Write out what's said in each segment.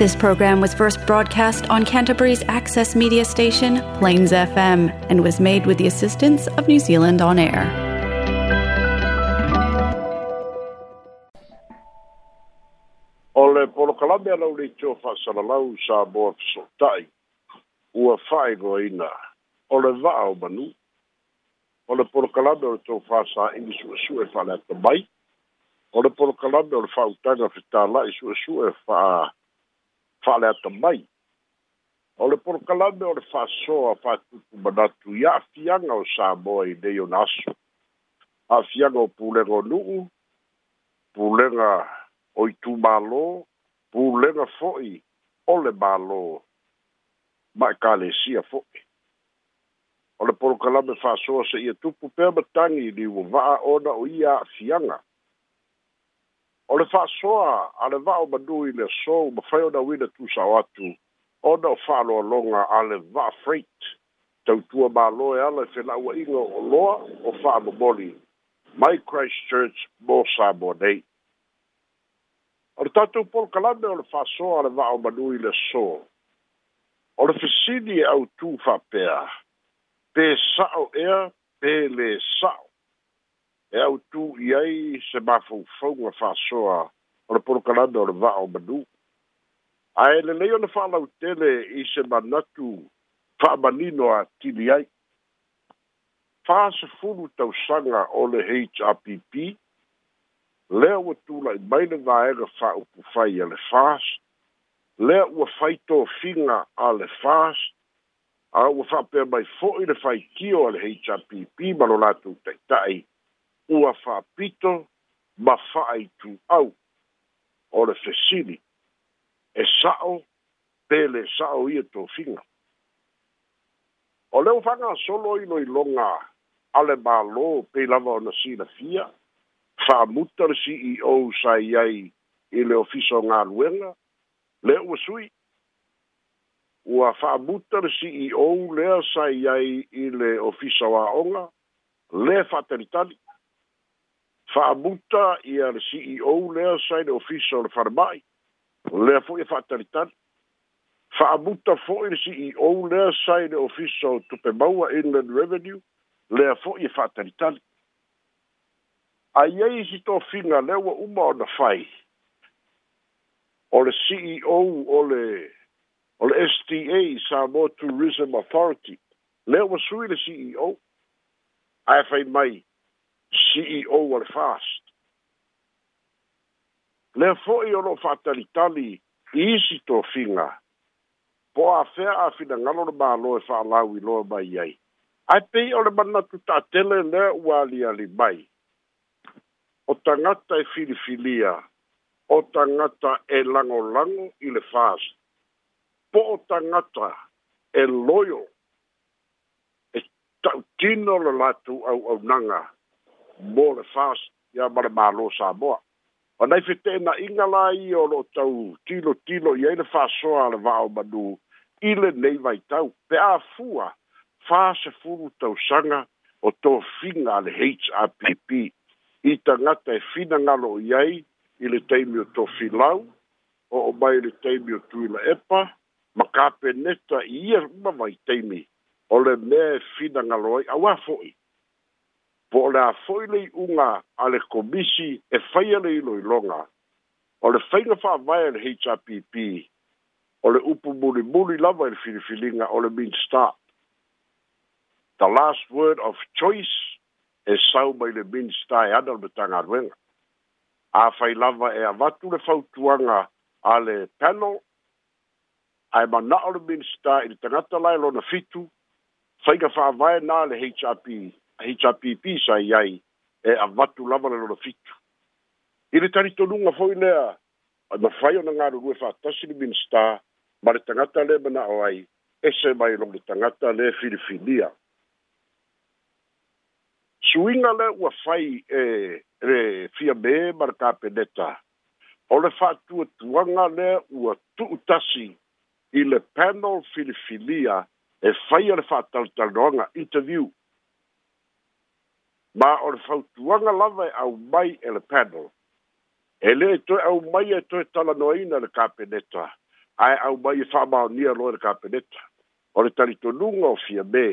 This program was first broadcast on Canterbury's access media station, Plains FM, and was made with the assistance of New Zealand On Air. O le polokalame alau nei tio fa'asalalau sa moa feso'ota'i ua fa'ailoaina o le va'a o manu o le polokalame o le tou fa'asā'ili su'esu'e fa'aleatamai o le polokalame o le fa'autaga fetāla'i su'esu'e fa'a fale ata mai. O le porokalame o le whasoa whatutu manatu ia afianga o Samoa i nei naso. Afianga o pulenga o nuu, pulenga o itu malo, pulenga fo'i o le malo ma e fo'i. O le porokalame whasoa se ia tupu pēma tangi ni ua vaa ona o ia afianga. o le fa'asoa a le va'o manu i le asou mafai ona uina tusao atu ona o fa'alogaloga a le va'a freight tautua mālo e ala e fela'ua'iga o loa o fa'amomoli mai christchurch mo samoa nei o le tatou polokalame o le fa'asoa a le va'o manui le so. o le fesili e autū fa'apea pe sa'o ea pe le sa'o e au tu i ai se mafoufou a fasoa o le porokalanda o le va'a o manu ae lelei ona fa'alautele i se manatu fa'amanino a tili ai fasefulu tausaga o le hrpp lea ua tula'i mai le vaega fa'aupu fai a le fas lea ua faitofiga a le fas a ua fa'apea mai fo'i le faitio a le hrpp ma lo latou ta ita'i ua whapito ma whaai tu au o le fesini e sao pele sao ia e tō whinga. O leo whanga solo ino i longa ale mā lō pei lava e o na sina fia, wha muta le CEO sai iai i le ofiso ngā luenga, le ua sui. Ua wha muta le CEO lea sai iai i le ofiso wa onga, le wha teritani fa'amuta ia le ceo lea sai le ofisa o le fanamai lea fo'i e fa'ataritali fa'amuta fo'i le ceo lea sai le ofisa o tupemaua inland revenue lea fo'i e fa'ataritali aiai sitofiga lea ua uma ona fai e o le ceo o le o le sta samoa tourism authority lea ua sui le ceo ae fai mai CEO al fast. Le fo i ono fatali tali i isi to finga. Po a fea a fina ngalo na maa loe fa alawi loe mai ai. Ai pei o le manna tu ta tele le ua li ali mai. O tangata e filifilia. O tangata e lango lango i le fast. Po o tangata e loyo. E tautino le latu au au nanga. Au nanga more fast ya mara malo sa bo ona ife te na inga la i o lo tau tilo tilo ye le fa so al va o badu ile nei vai tau pe a fua fa se furu tau sanga o to finga le hpp i ta ngata e fina ngalo yei i le teimi o to filau o o mai le teimi o tuila epa ma ka pe neta i e ma vai teimi o le me fina e ngalo awa a po o le a fo'i le iʻuga a le komisi e faia le iloiloga o le faiga fa'avae e le hpp o le upu mulimuli lava le filifiliga o le mean start the last word of choice e sauma by le mean star e ana o le tagaluega afai lava e avatu le fautuaga a le panel ae mana'o le mean star i le tagata lae lona fitu faiga fa'avae na le ahi cha pipi sa yai e a vatu lava le lolo fitu. I le tari tonunga fo inea, a na whaio na ngaru rue whātasi ni minsta, ma le tangata le mana o ai, e se mai rong le tangata le filifilia. Suinga le ua whai e re fia me mara ka peneta, o le whātua tuanga le ua tuutasi i le panel filifilia e whai a le whātalutaronga interview ma o le fautuaga lava e au mai e le panel e lē e toe au mai e toe talanoaina le kapeneta ae au mai e fa'amaonia loa i le kapeneta o le talitonuga o fia me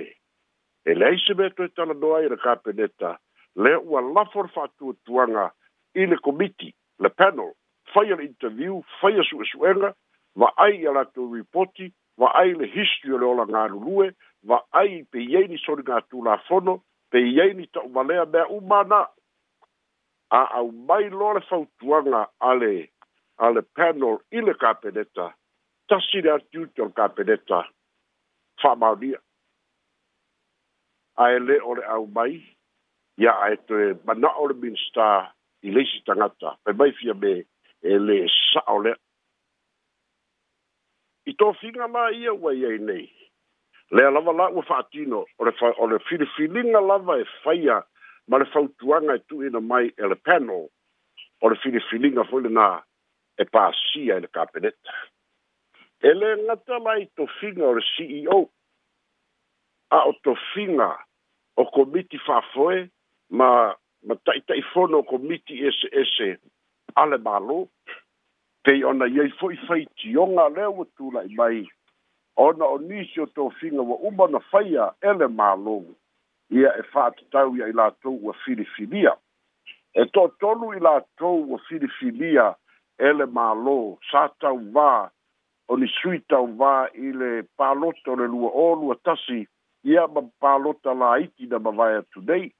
e leai se mea toe talanoa i le kapeneta lea ua lafo le fa'atuatuaga i le komiti le panel faia le interviu faia su'esu'ega va'ai ia latou ripoti va'ai le histri o le olagalulue va'ai i peiai ni soligatulafono pe iai ni to malea mea umana a au mai lore fautuanga ale ale panel ile kapeneta tasi le atu tol kapeneta whamaunia a ele ore au mai ia a eto e mana ore minsta i leisi tangata pe mai fia me ele sa ole i to finga ma ia uai ai nei le lava la ua fa'atino o le o le filifiliga lava e faia ma le fautuaga e tuuina mai e le panel o le filifiliga foi lenā e pasia i e le kapeneta e lē gata la i tofiga o le ceo a o tofiga o komiti fa'afoe ma ma ta'ita'ifono o komiti eseese a le mālō pei ona i ai fo'i faitioga lea ua tula'i mai ona o nisi o tofiga ua uma na faia ele mālou ia e fa'atatau ia i latou ua filifilia e to'atolu i latou ua filifilia ele mālō sa tauvā o ni sui tauvā i le palota o le lua o lua tasi ia ma palota laiti na mavae atu nei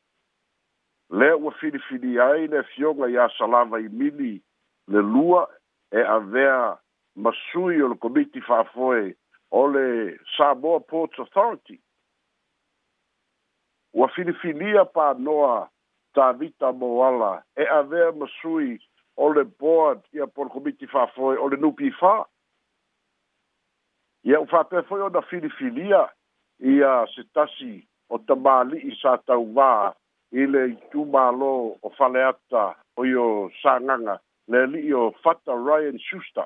lea ua filifilia ai le fioga iā salava i mili le lua e avea sui o le komiti fa'afoe o the Samoa Port Authority. Ua filifilia pa noa, mo Moala, e avea masui o the board ia por komiti whafoe o le nupi wha. Ia uwhapea foi o na filifilia ia se tasi o tamāli i sa tau wā i le tūmālo o whaleata o i o sānganga le li i o Fata Ryan Schuster.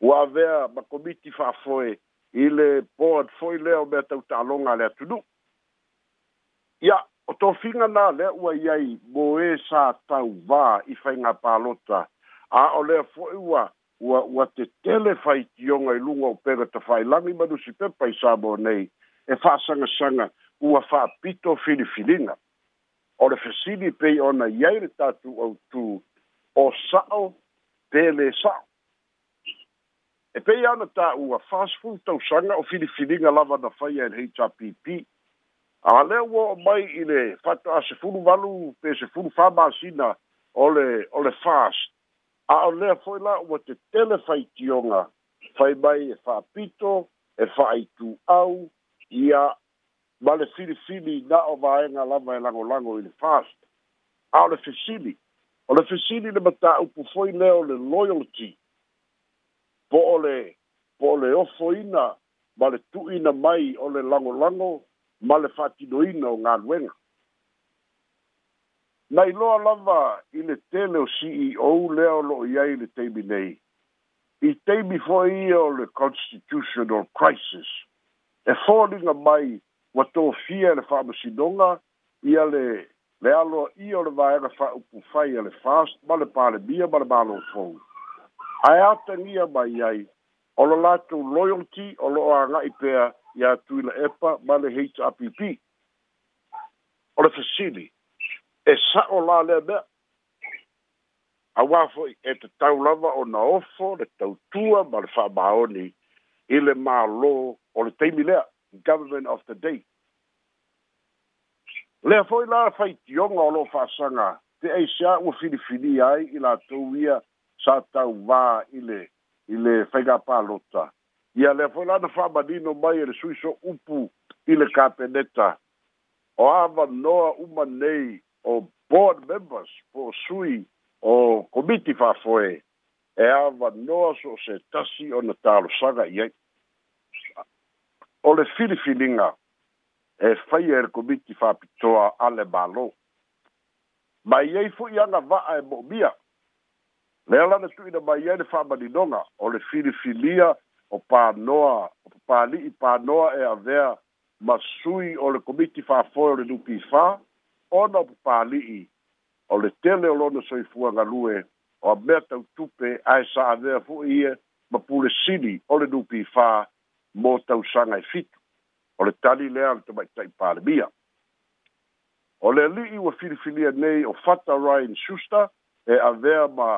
Ua avea ma komiti i le foi le o beta uta longa le tudu ya o to finga na le ua iai boe sa tau va i fai ngā pālota. A o lea fwoi ua, ua, ua te tele fai tionga i lunga o pera ta fai langi manu si pepa i sābo nei, e wha sanga sanga ua fa pito filifilinga. O le pe pei ona iai le tu au tū, o sao sa sao e pei ana tāua fast food tausaga o filifiliga lava na faia e le hpp a lea ua o mai i le fatoa sefulu valu pe sefulu famasina ole ole fast a o lea foi la ua te tele faitioga fai mai e fa'apito e au, ia ma le filifili na o vaega lava e lagolago i le fast a o le fesili o le fesili le matāupu foi lea o le loyalty po ole po ole ofo ina ma le tu ina mai ole lango lango ma le fatino ina o ngā luenga. Nai loa lava i le tele o CEO leo lo i ai le teimi nei. I teimi fwa i o le constitutional crisis. E fōringa mai wa tō fia le whamasinonga i a le le alo i o le vaera wha upu fai a le fast ma le pāle bia ma le mālo fōu ae atagia mai ai o lo latou loyalty o lo'o aga'i pea iā tuila epa ma le happ o le fasili e sa'o la lea mea auā fo'i e tatau lava ona ofo le tautua ma le fa'amaoni i le mālō o le taimi lea government of the day lea fo'i la faitioga o lo'o fa'asaga te aisia ua filifilia ai i latou ia satau wā i le i le faigapalota ia lea foi lana fa'amanino mai e le suiso upu i le o o noa uma nei o board members po sui o komiti fa'afoe e noa so o se tasi ona talosaga i ai o le filifiliga e faia e le komiti fa'apitoa a le mālō i fo'i aga va'a e mo'omia Le lea lana tu'uina mai ai le fa'amaninoga o le filifilia o panoa o papali'i panoa e avea ma sui o le komiti fa'afoe o le lupifā ona o papali'i o le tele o lona soifuagalue o a mea tautupe ae sa avea fo'i ia ma pulesili o le lupifā mo tausaga e fitu o le tali lea le tamaita'i palemia o le ali'i ua filifilia nei o fata ryan shuster e avea ma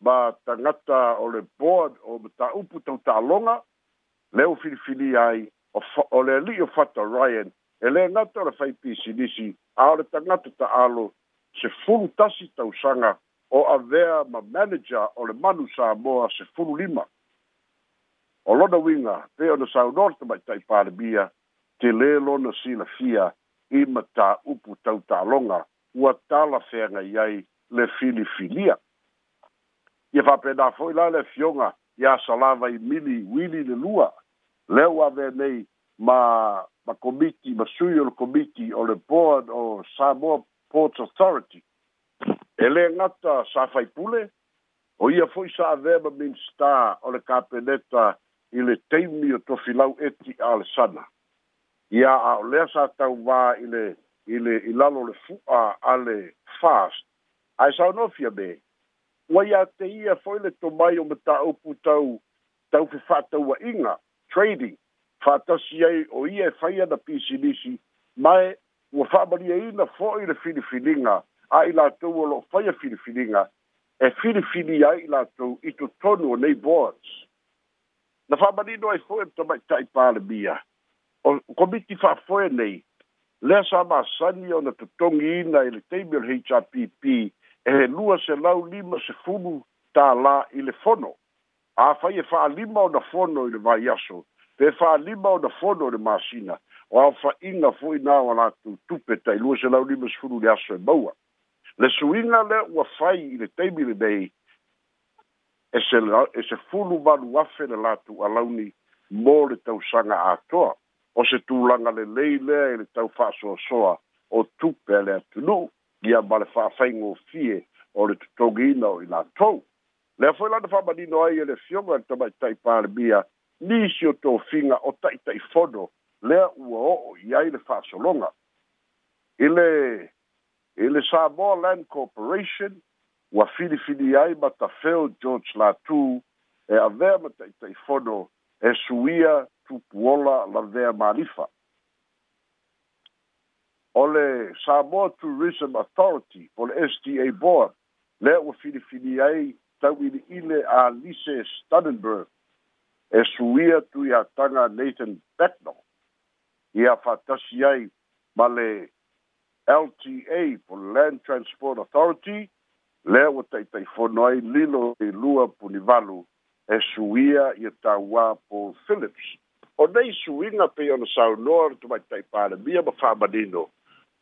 ma tangata o le board o ma ta upu tau ta longa, le o filifili ai o, fa, o le li o fata Ryan, e le ngata o le fai pisi nisi, a o le tangata ta alo, se fulu tasi tau sanga, o a vea ma manager o le manu sa moa se fulu lima. O lona winga, pe o na sau norta mai tai pārebia, te le lona sila fia, i ma ta upu tau ta longa, ua tala fenga iai le filifilia. Fili ia faapena foʻi la le afioga ia salava i mili wili le lua le ua avenei ma ma komiti ma sui o le komiti o le board o samoa port authority e lē gata sa faipule o ia foʻi sa avea ma minista o le kapeneta i le taimi o tofilau eti a le sana ia ao lea sa tauvā i le i le i lalo le fuʻa a le fast ae saonofia mea wa ia te ia foi le to mai o mata o putau tau fi fata wa inga trading fata si ai o ia fai e ana PCDC mai wa fa mari ai na foi le fili filinga ai la tu o lo fai a fili filinga e fili fili ai la tu i tu tonu o nei boards na fa mari no ai e foi to mai tai pala bia o komiti fa foi nei Lesa ma sani o na tutongi ina ili teimil HRPP e he nua se lau lima se funu tā la i le fono. A fai e faa lima o na fono i le vai aso, pe faa lima o na fono le masina, o a fa inga fui nā o la tu tupe tai lua se lau lima se funu le aso e maua. Le suinga le ua fai i le teimi le dei, e se, e se funu vanu afe le latu a launi mō le tausanga atoa, o se tūlanga le leilea e le tau fa soa soa o tupe le atunuu. ia ma le fa'afaigo fie o le totogiina o i latou lea foi lana fa'amanino ai e le fioga le tamaita'i palemia nisi o tofiga o ta'ita'ifono lea ua o'o i ai le fa'asologa i le i le samoa land corporation ua filifili ai ma tafeo george latu e avea ma ta'ita'ifono e suia tupuola lavea malifa the Samoa Tourism Authority for STA Board lea ua filifili ai tauili'ile a Lise Stannenberg e suia tui ataga Nathan Becknell ia fa'atasi ai ma le LTA po Land Transport Authority lea ua taʻitaʻifono ai lilo i lua puni valu e suia ia tauā Paul Phillips o nei suiga pei ona saunoa tai tumaitaʻi palemia ma fa'amanino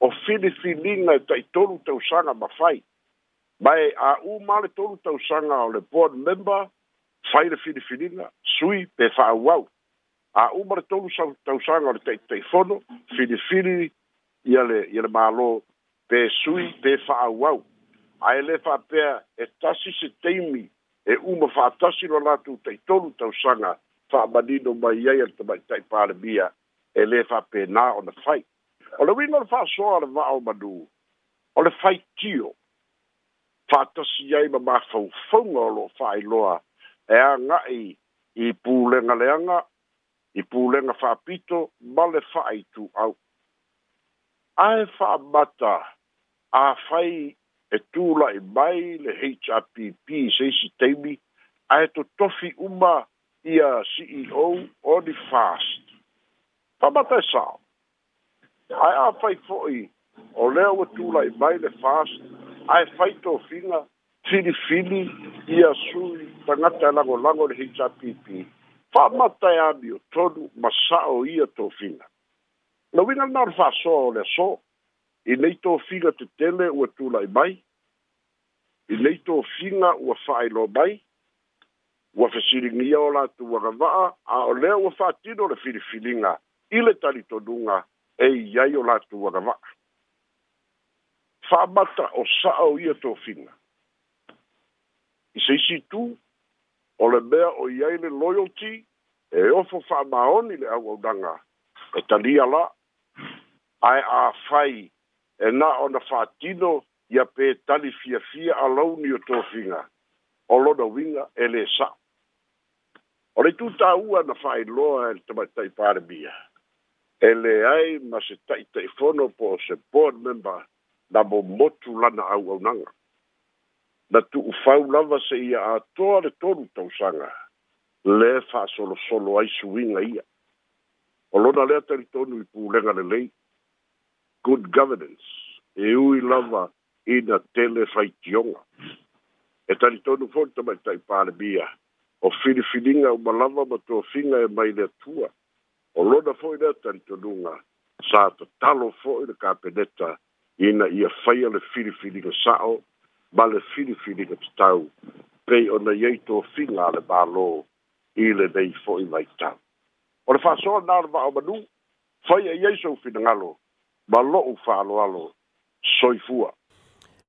o filifilinga e tai tolu tausaga ma fai mae aʻū ma le tolu tausaga o le board member fai le filifilinga sui pe faauau aʻū ma le tolu tausaga o le taʻitaʻifono filifili ia le ia le mālō pe sui pe faauau ae lē faapea e tasi se taimi e uma faatasi lo latou taʻitolu tausaga faamanino mai ai a le tamaʻitaʻi palemia e lē faapenā ona fai o le uiga o le fa'asoa a le va'a o manū o le faitio fa'atasi ai ma mafaufauga o lo'o fa'ailoa e aga'i i pulega leaga i pulega fa'apito ma le fa'aitu'au ae fa'amata afai e tula'i mai le hpp seisi taimi ae totofi uma ia ceo oni fast fa'amata e sao ai a fai foi o leo o tu lai mai le fas ai fai to fina fili fili ia sui tangata e lago lago le hicha pipi fa mata ia dio todo masao ia to fina no vina na fa so le so i nei to fina te tele o tu lai mai i nei to fina o fai lo mai ua fesiligia o latou agava a o lea ua fa atino le filifiliga i le talitonuga e iai o latou agava'a fa'amata o sa'a o ia tofiga i se isi tu o le mea o iai le loyalty e ofo fa'amaoni le auaudaga e talia la ae āfai e na ona fa'atino ia pe tali fiafia a launi o tofiga o lona uiga e lē sa'o o le itu tāua na fa'ailoa e le tamaitai palemia ele ai mas ta ta fono po se por memba da bo motu lana au au nanga na tu u fau lava se ia a toa le tonu tau sanga le fa solo solo ai suinga ia o lona lea tari tonu i pu lenga le lei good governance e ui lava i na tele fai tionga e tari tonu fonta mai tai pāre bia o filifilinga o malava ma tō finga e mai le tua o lona foʻi lea talitonuga sa tatalo foʻi le kapeneta ina ia faia le filifiliga saʻo ma le filifiliga tatau pei ona iai tofiga a le mālō i lenei foʻi maitau o le faasoa na le vaaomanū faia iai soufinagalo ma loʻu faaaloalo soifua